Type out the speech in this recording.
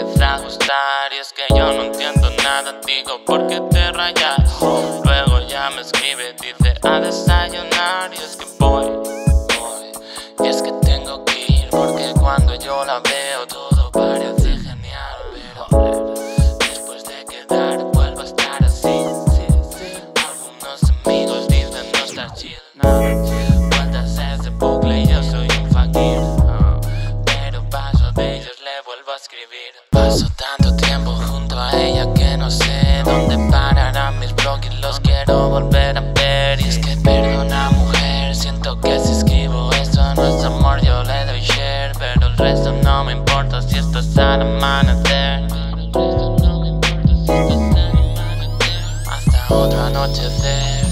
empieza a gustar. Y es que yo no entiendo nada, digo, ¿por qué te rayas? Luego ya me escribe, dice, a desayunar. Y es que voy. voy. Y es que tengo que ir porque cuando yo la veo todo parece genial. Pero después de quedar vuelvo a estar así. sí, sí. Algunos amigos dicen no está chill. Nada chill. Vueltas ese bucle y yo soy un fakir. Pero paso de ellos le vuelvo Paso tanto tiempo junto a ella que no sé dónde pararán mis blogs los quiero volver a ver. Y es que perdona mujer, siento que si escribo eso no es amor, yo le doy share. Pero el resto no me importa si esto es al amanecer. Hasta otro anochecer.